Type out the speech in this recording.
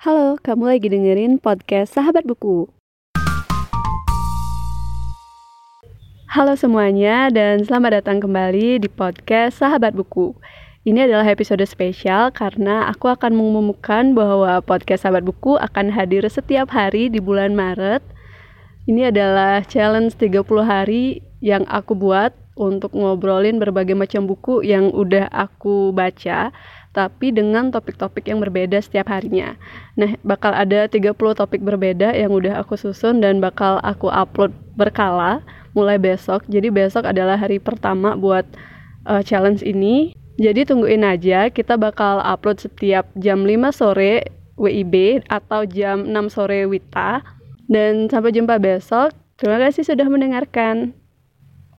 Halo, kamu lagi dengerin podcast Sahabat Buku. Halo semuanya dan selamat datang kembali di podcast Sahabat Buku. Ini adalah episode spesial karena aku akan mengumumkan bahwa podcast Sahabat Buku akan hadir setiap hari di bulan Maret. Ini adalah challenge 30 hari yang aku buat untuk ngobrolin berbagai macam buku yang udah aku baca tapi dengan topik-topik yang berbeda setiap harinya. Nah, bakal ada 30 topik berbeda yang udah aku susun dan bakal aku upload berkala mulai besok. Jadi besok adalah hari pertama buat uh, challenge ini. Jadi tungguin aja, kita bakal upload setiap jam 5 sore WIB atau jam 6 sore WITA. Dan sampai jumpa besok. Terima kasih sudah mendengarkan.